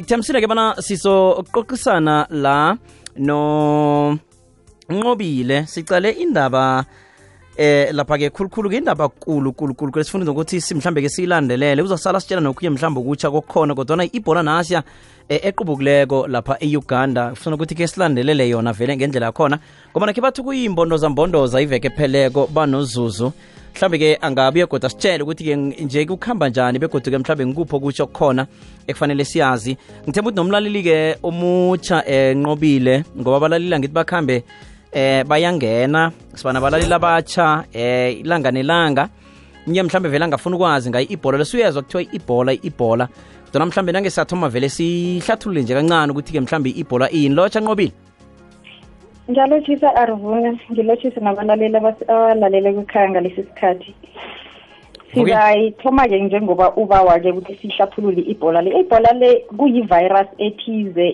ngikuthembisile ke bana sizoqoqisana la no nqobile sicale indaba eh lapha ke khulukhulu ke indaba kulu kulu kulu lesifunda nokuthi simhlambe ke siyilandelele uzasala sitshela nokhunye mhlambe ukutsha kokukhona kodwana ibhola nasya eh, equbukileko lapha e-uganda ufuna ukuthi ke silandelele yona vele ngendlela yakhona ngobana ke bathi kuyimbondoza mbondoza iveke pheleko banozuzu mhlawumbe ke angabi yogoda sitshele ukuthi ke nje kukhamba njani begodu ke mhlawumbe ngikupho kutsho khona ekufanele siyazi ngithemba ukuthi nomlaleli ke omutsha enqobile eh, ngoba balalila ngithi bakhambe eh bayangena sibana balalela abatsha eh ilanga nelanga nye mhlambe vele angafuna ukwazi ngayo ibhola lesuyezwa kuthiwa ibhola ibhola kodwa mhlambe nangesathoma vele sihlathulule nje kancane ukuthi-ke mhlambe ibhola iyini lotsha nqobile ngiyaletshisa arvuna ngiletshise nabalaleli abalalele kwikhaya ngalesi sikhathi sizayithoma-ke njengoba ubawa-ke ukuthi sihlaphulule ibhola le ibhola le kuyi-virus ethize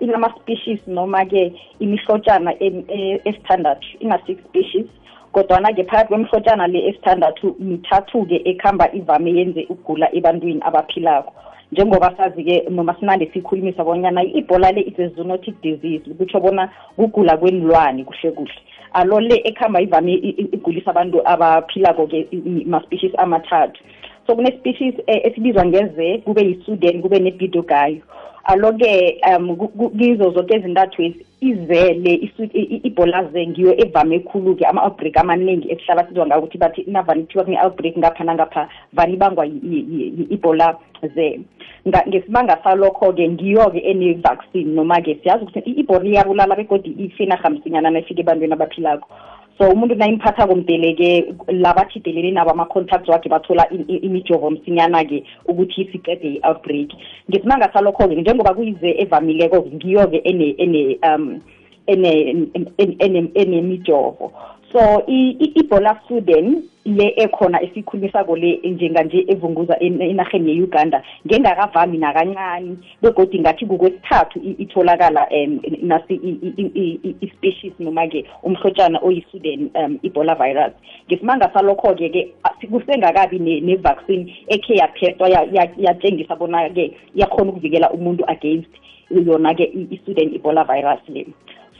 inama-species noma-ke imihlotshana e-, esithandathu ina-six species kodwana-ke phakathi kwemihlotshana le esithandathu mithathu-ke ekuhamba ivame yenze ukugula ebantwini abaphilako njengoba sazi-ke noma sinande sikhulumisa bonyana ibhola le is a zoonotic disease kutsho bona kugula kwenilwane kuhle kuhle alo le ekuhamba ivame igulisa abantu abaphilako-ke ma-species amathathu so kune-species eh, esibizwa ngeze kube yisuden kube nebido gayo alo-ke um kizo zonke ezintathu izele ibholaze ngiyo evame khulu-ke ama-outbreak amaningi esihlala sizwa ngawo ukuthi bathi navani kuthiwa kune-outbreak ngapha nangapha vani ibangwa ibhola ze ngesibanga salokho-ke ngiyo-ke ene-vaccine noma-ke siyazi ukuthi ibhori iyabulala begodi ifinarhamsinyana nayifika ebantwini abaphilako so umuntu nayimphatha komdeleke labathi delele nabo ama-contacts wakhe bathola imijovo msinyana-ke ukuthi siqede i-outbreak ngesimanga salokho-ke njengoba kuyize evamileko ngiyo-ke um, enemijovo so ibhola sudan le ekhona esikhulumisako le njenganje evunguza enarheni ye-uganda ngengakavami nakancani begodi ngathi kukwesithathu itholakala um nasi i-species noma-ke umhlotshana oyi-sudan um ebola virus ngesimanga salokho-ke ke kusengakabi ne-vaccine ekhe yaphethwa yatshengisa bona-ke yakhona ukuvikela umuntu against yona-ke i-sudan ebola virus le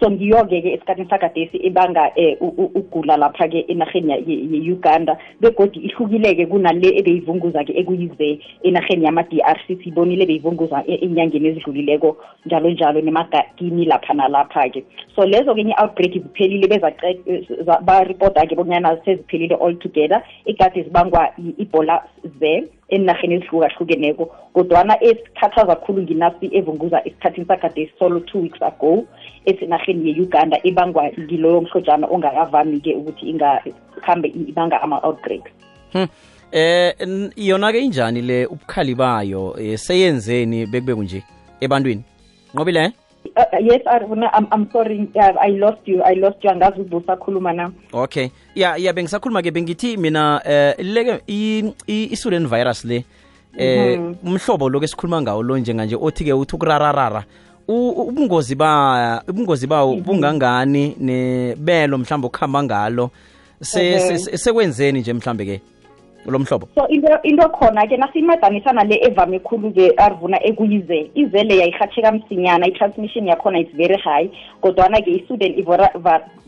so ngiyo-ke ke esikhathini sagadesi ibanga eh, ugula lapha-ke enarheni ye-uganda begodi ihlukileke kunale ebeyivunguza-ke ekuyize enarheni yama-d r c siyibonile beyivunguza e-, enyangeni ezidlulileko njalo njalo nemagakini lapha nalapha-ke so lezo-ke enye outbreak ziphelile bezabaripota-ke eh, bonyana seziphelile all together ikade zibangwa i-ebola ze enarheni ezihlukahlukeneko kodwana esikhathaza khulu nginasi evunguza esikhathini sakade solo two weeks ago esenarheni ye-uganda ebangwa ngiloyo mhlojana ongakavami-ke ukuthi ingakhambe ibanga ama-outbreaks hmm. eh yona-ke injani le ubukhali bayo eh, seyenzeni bekube kunje ebantwini nqobile Uh, uh, yes I'm, I'm sorry uh, I lost you I lost you angazi ubusa khuluma na okay ya ya bengisakhuluma ke bengithi mina eh leke isuleni virus le eh mhm. umhlobo lo ke sikhuluma ngawo lo njenganje othi ke uthi ukurararara ubungozi ba ubungozi bawo mhm. bungangani nebelo mhlawumbe ukuhamba ngalo sekwenzeni nje mhlawumbe ke lomhlobo so into into khona ke nasiyimadanisana le evame khulu ke arvuna ekuyize izele yayirhatsheka msinyana i-transmission yakhona is very high kodwana ke i-student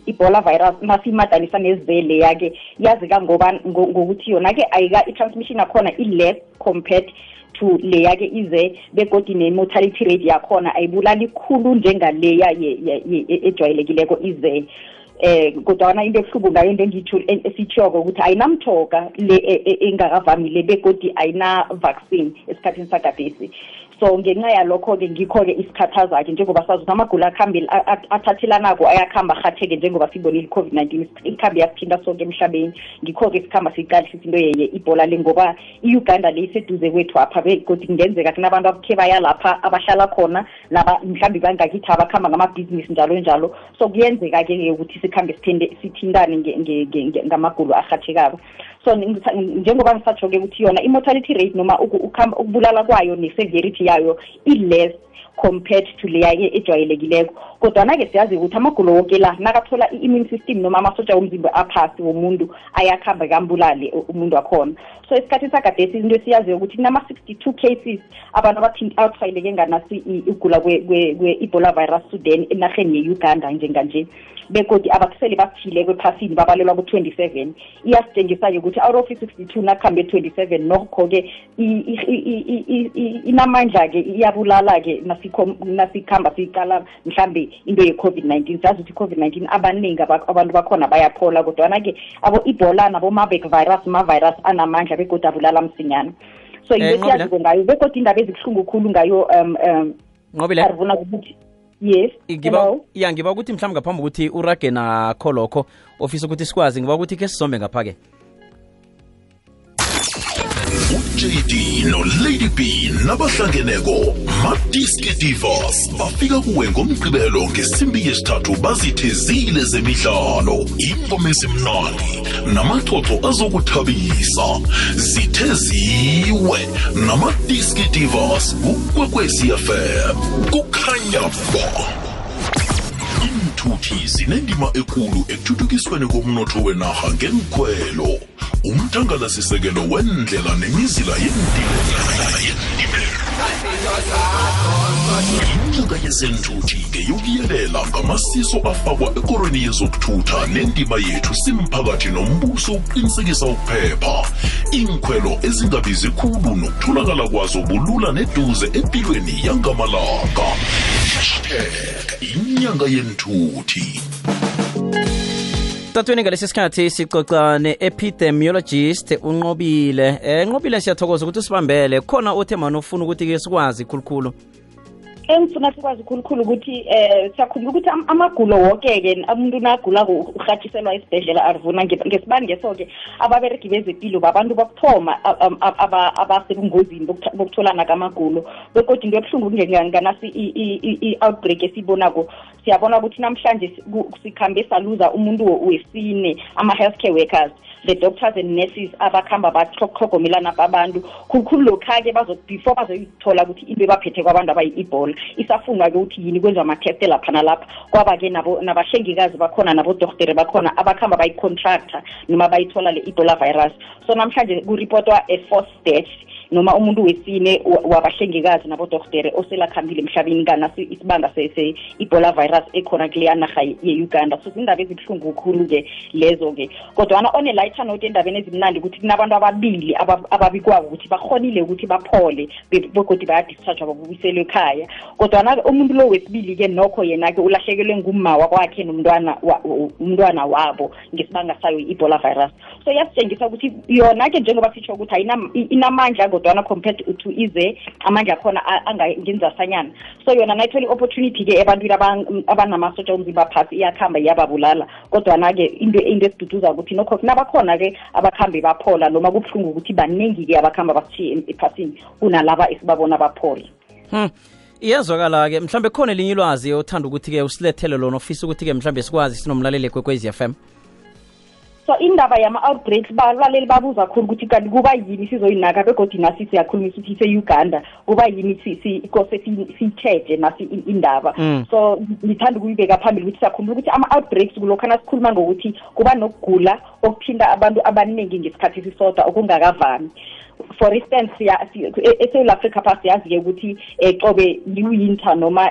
ibhola virus nasiyimadanisa nezele yake yazi kangoba ngokuthi yona ke ayika i-transmission yakhona i-less compared to le yake ize begodi ne-mortality rate yakhona ayibulali khulu njengaleya ejwayelekileko izele eh kodwana into ebuhlungu ngayo into engitho esitshoko ukuthi ayinamthoga le e, e, engakavamile begodi ayina-vaccine esikhathini sagadesi so ngenxa yalokho-ke ngikho-ke isikhathazakhe njengoba sazi ukuthi amagulo akhambile athathelanako ayakuhamba arhatheke njengoba sibonile i-covid-19 ikhambe yasithinta sonke emhlabeni ngikho-ke sikhamba siyiqalisisa into yeye ibhola le ngoba i-uganda le iseduze kwethu apha begodi kungenzeka kunabantu abukhe bayalapha abahlala khona laba mhlawumbe bangakithi abakuhamba ngamabhizinisi njalo njalo so kuyenzeka-ke ke ukuthi sikhambe sithintane ngamagulo arhatshekako so njengoba ngisatsho-ke ukuthi yona i-mortality rate noma ukubulala kwayo ne-severity yayo i-less compared to leya-ke ejwayelekileko kodwana-ke siyazi ukuthi amagulo woke la nakathola i-immune system noma amasotsha womzimba aphasi womuntu ayakuhamba kambulale umuntu wakhona so esikhathini sagadesi into esiyaziyo ukuthi kunama-62 cases abantu abathwayeleke nganasi ukugula kwe-ebola virus sudan enarheni ye-uganda njenganje begodi abasele baphile kwephasini babalelwa ku-27 iyasitshengisa-ke ukuthi out of i-62 nakhambe 27 nokho-ke inamandla-ke iyabulala-ke nasikhamba siyiqala mhlambe into ye-covid-19 sazi ukuthi i-covid-19 abaningi abantu bakhona bayaphola kodwana-ke abo ibhola nabomabek virus ma-virus anamandla begodwa abulala msinyana so eh, yinto esiyaziko ngayo begodwa indaba ezibuhlungu khulu ngayo um um nqobile arivuna ukuthi yes ngiba ya ngiba ukuthi mhlawumbe ngaphambi ukuthi urage nakho lokho ofisa ukuthi sikwazi ngiba ukuthi ke sizombe ngapha-ke ujd nolady b nabahlangeneko madiski divas bafika kuwe ngomgqibelo ngesimbi yesithathu bazithezile zemidlalo ingoma ezimnandi namaxoxo azokuthabisa zitheziwe namadiski divas kukwekwecfm kukhanya ba iinthuthi zinendima ekulu ekuthuthukisweni komnotho wenarha ngenkhwelo umthangalasisekelo wendlela nemizila yendibeinxuka yezenthuthi ngeyokuyelela ngamasiso afakwa ekorweni yezokuthutha nendima yethu simphakathi nombuso ukuqinisekisa ukuphepha iinkhwelo ezingabizi khulu nokutholakala kwazo bulula neduze empilweni yangamalanga hashtag inyanga yenthuthi tatweni ngalesi sikhathi sixoxa ne-epidemiologist unqobile eh nqobile siyathokoza ukuthi usibambele khona othe mani ofuna ukuthi-ke sikwazi khulukhulu engifuna sikwazi khulukhulu ukuthi eh siyakhumbula ukuthi amagulo wonke-ke umuntu nagula urhathiselwa esibhedlela arivuna ngesibani ngeso-ke ababeregi bezepilo babantu bokuthoma abasebungozini bokutholana kamagulo bekodwa into ebuhlungu nganasi i-outbreak esiyibonako siyabona ukuthi namhlanje sikhambe saluza umuntu wesine ama-health care workers the doctors and nurses abakhamba bathlogomelana abantu khulukhulu lokha-ke before bazoyithola ukuthi into ebaphethe kwabantu abayi-ebola isafunga-ke ukuthi yini kwenziwa amatheste lapha nalapha kwaba-ke nabahlengikazi bakhona nabodortere bakhona abakhamba bayicontractor noma bayithola le-ebola virus so namhlanje kuripotwa a force dash noma umuntu wesine wabahlengikazi nabodoktere oselakhambile emhlabeni kanasi isibanga i-ebola virus ekhona kuleya narha ye-uganda so zindaba ezibuhlungu khulu-ke lezo-ke kodwana one-lighter note endabeni ezimnandi ukuthi kunabantu ababili ababikwako ukuthi bakhonile ukuthi baphole begodi bayadischargwa babubiselwe ekhaya kodwana umuntu lo wesibili-ke nokho yena-ke ulahlekelwe ngumma wakwakhe nomntwana umntwana wabo ngesibanga sayo i-ebola virus so yasitshengisa ukuthi yona-ke njengoba sitsho ukuthi inamandla kodwana compared to ize amandla akhona angenzasanyana so yona nayithole i-opportunity-ke ebantwini abanamasotsha omzimba phasi iyakuhamba iyababulala kodwana-ke into into esiduduza ukuthi nokho kunabakhona-ke abakhambe baphola noma kubuhlungu ukuthi baningi-ke abakhamba basishiye ephasini kunalaba esibabona baphola hmm. iyezwakala-ke mhlawumbe khona elinye ilwazi othanda ukuthi-ke usilethele lona ofisa ukuthi-ke mhlawumbe sikwazi sinomlaleli ekwekwezi f m so indaba yama-outbreaks balaleli babuza khulu ukuthi kanti kuba yini sizoyinaka begodi nasi siyakhulumisa ukuthi ise-uganda kuba yini kose siyitshetshe nasi indaba mm. so ngithanda ukuyibeka phambili ukuthi siyakhumbula ukuthi ama-outbreaks kulokho nasikhuluma ngokuthi kuba nokugula okuthinta abantu abaningi ngesikhathi sisodwa okungakavami for instance esewula africa pha siyazi-ke ukuthi um cobe liwinter noma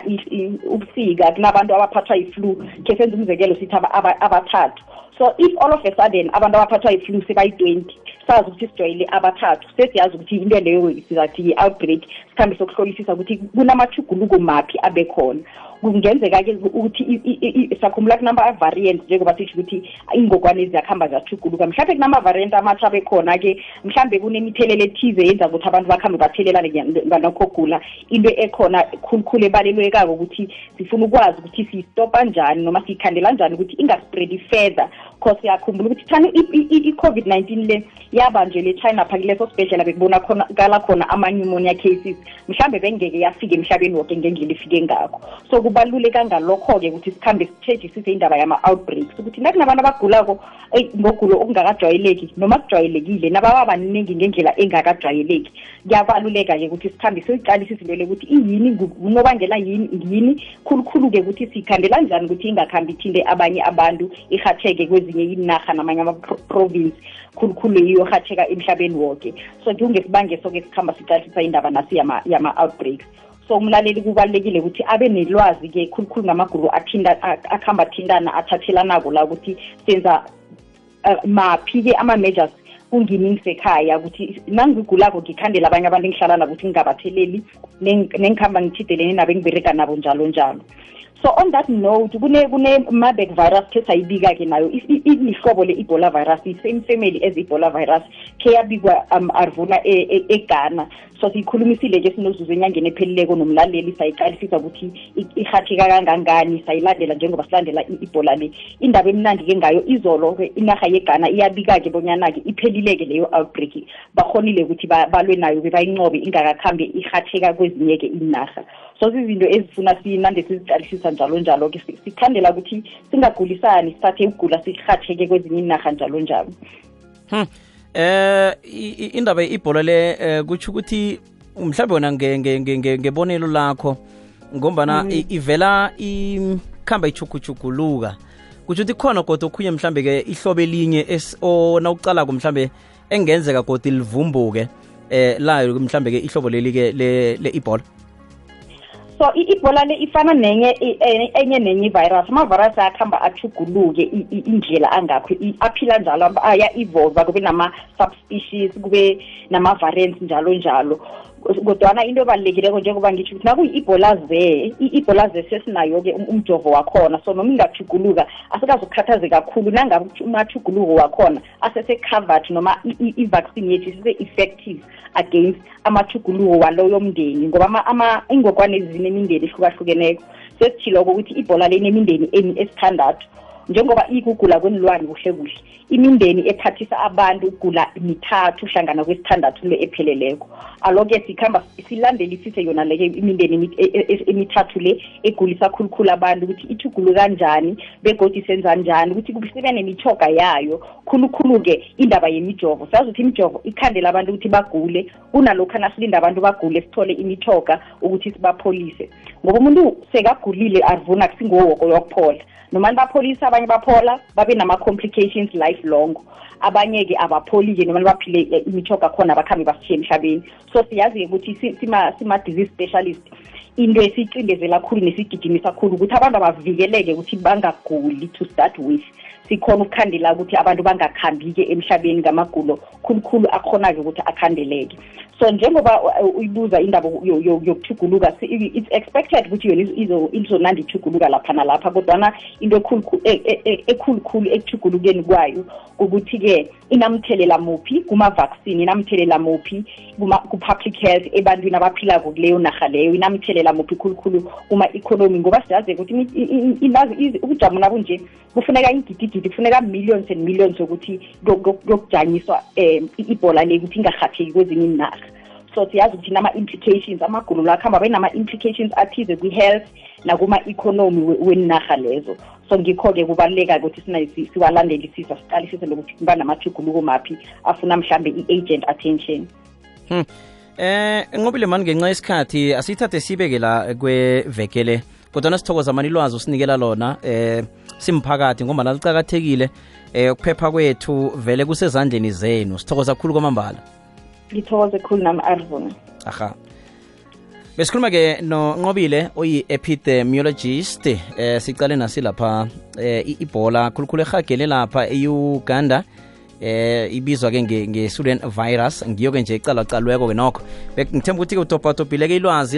ubusika kunabantu abaphathwa yi-flu khe senza umzekelo sithi abathathu so if all of a sudden abantu abaphathwa yi-flu sebayi-twenty sazi ukuthi sijwayele abathathu sesiyazi ukuthi into leyo singathi yi-outbreak sikhambe sokuhlolisisa ukuthi kunamathuguluko maphi abekhona kungenzeka-ke ukuthi sakhumbula kunama-variant njengoba sisho ukuthi ingogwane ziyakuhamba ziyatshuguluka mhlawumbe kunama-variant amatsha abekhona-ke mhlawumbe kunemithelelo ethize yenza ukuthi abantu bakhambe bathelelane nganokho gula into ekhona khulukhulu ebalelwekako ukuthi sifuna ukwazi ukuthi siyistopa njani noma siyikhandela njani ukuthi ingaspredi further cause siyakhumbula ukuthi thani i-covid-19 le yabanjwe le china pha kuleso sibhedlela bekubonakala khona ama-pneumonia cases mhlambe bengeke yafike emhlabeni woke ngendlela ifike ngakho so kubaluleka ngalokho-ke ukuthi sikhambe sitshejisise indaba yama-outbreaks ukuthi nakunabantu abagulako eyi ngogulo okungakajwayeleki noma kujwayelekile nababa baningi ngendlela engakajwayeleki kuyabaluleka-ke ukuthi sikhambe siyiqalise izinto le ukuthi iyini unobangela yini yini khulukhulu-ke ukuthi sikhandela njani ukuthi ingakhambi ithinte abanye abantu irhatheke kwezinye inarha namanye ama-province khulukhulu iyorhatheka emhlabeni woke so ngiwungesibanga soke sikhamba sicathisa indaba nasi yama-outbreaks yama so umlaleli kubalulekile ukuthi abe nelwazi-ke khulukhulu ngamagulu akuhamba athintana athathelanako la ukuthi senza eh, maphi-ke ama-measures kungimi ngisekhaya ukuthi nangigulako ngikhandela abanye abantu engihlala nabo ukuthi ngingabatheleli nengikhamba ngithidelene nabo engibereka nabo njalo njalo so on that note kune-marburg virus khe sayibika-ke nayo ilihlobo le-ebola virus i-same family as ebola virus khe yabikwa um arvuna eghana e, e so siyikhulumisile-ke sinozuzo enyangeni ephelileko nomlaleli sayiqalisisa ukuthi irhatheka kangangani sayilandela njengoba silandela ibhola le indaba emnandi-ke ngayo izolo-ke inarha yeghana iyabika-ke bonyana-ke iphelile-ke leyo outbreak bakhonile ukuthi balwe nayo bebayinqobe ingakakhambi irhatsheka kwezinye-ke iinarha so zizinto ezifuna sinande siziqalisisa njalo njalo-ke sithandela ukuthi singagulisani sithathe ukugula sirhatsheke kwezinye iinarha njalo njalo hmm. eh indaba ibhola le eh, kutsho ukuthi mhlawumbe wona ngebonelo lakho ngombana mm. ivela ikhamba ichugujuguluka kutsho ukuthi khona kodwa okhunye mhlambe-ke ihlobo elinye ona ucalako mhlambe engenzeka koti livumbuke eh layo mhlambe ke ihlobo leli ke le ibhola so ibhola le ifana nenye e, enye nenye ivirus ama-virus ayakuhamba athuguluke indlela angakho aphila njalo aya-evolva kube nama-subspecies kube nama-variants njalo njalo kodwana into ebalulekileko njengoba ngitsho ukuthi nakuyi-ibhola ze i-ibhola ze sesinayo-ke um, umjovo wakhona so noma ingathuguluka asikazokukhathaze kakhulu nangabe umathuguluko wakhona asese-covered noma i-vaccine yethu isese-effective against amathuguluko waloyo mndeni ngoba ingogwane zinemindeni ehlukahlukeneko sesithiloko ukuthi ibhola lenemindeni emi esithandathu njengoba ikugula kwenilwane kuhle kuhle imindeni ephathisa abantu ukugula mithathu hlangana kwesithandathu le epheleleko alo-ke sikhamba silandelisise yona leke imindeni e, e, e, emithathu le egulisa khulukhulu abantu ukuthi ithugulo kanjani begodi senza njani ukuthi kusibe nemithoga yayo khulukhulu-ke indaba yemijovo sazi ukuthi imijovo ikhandela abantu ukuthi bagule kunalokhu nasilinda abantu bagule sithole imithoga ukuthi sibapholise ngoba umuntu sekagulile arvuna kusingowoke yokuphola nomani bapholisa abanye baphola babe nama-complications life long abanye-ke abapholike nomani baphile eh, imithoga khona bakhambe basishiye emhlabeni so siyazi-ke ukuthi sima-disease specialist into esicindezela khulu nesigijimisa khulu ukuthi abantu abavikeleke ukuthi bangaguli to start with sikhona ukukhandela ukuthi abantu bangakhambi-ke emhlabeni ngamagulo khulukhulu akhona-ke ukuthi akhandeleke so njengoba uh, uyibuza indaba yokuthuguluka it's expected ukuthi yona izonanda ithuguluka lapha nalapha kodwana into ekhulukhulu e, e, e, ekuthugulukeni kwayo ukuthi-ke inamthelela muphi kuma-vaccine inamthelela muphi ku-public health ebantwini abaphilako kuleyo narha leyo inamthelela muphi khulukhulu kuma-economy ngoba siyazi ukuthi ubujamo nabunje kufuneka iingidigidi kufuneka millions and millions yokuthi kuyokujanyiswa um ibhola le ukuthi ingarhatheki kwezinye iinarha so siyazi ukuthi nama-implications amagulo lakhamba benama-implications athize kwi-health nakuma-economy wenarha lezo so ngikho-ke kubaluleka ukuthi siwalandelisisa siqalisise nokuthi kuba namatshuguluko maphi afuna mhlambe i-agent attention hmm. eh nqobile mani ngenxa yesikhathi asiyithathe sibeke la kwevekele kodwa nasithokoza mani ilwazi usinikela lona eh simphakathi ngombana licakathekile eh ukuphepha kwethu vele kusezandleni zenu sithokoza khulu kwamambala ngithokoze khulu nami arvuna aha besikhuluma-ke nonqobile oyi-epidemiologist eh siqale nasi lapha eh ibhola khulukhulu erhagele lapha e-uganda eh ibizwa ke nge-student virus ngiyo ke nje icalacalweko ke nokho ngithemba ukuthi-ke utopatopile-ke ilwazi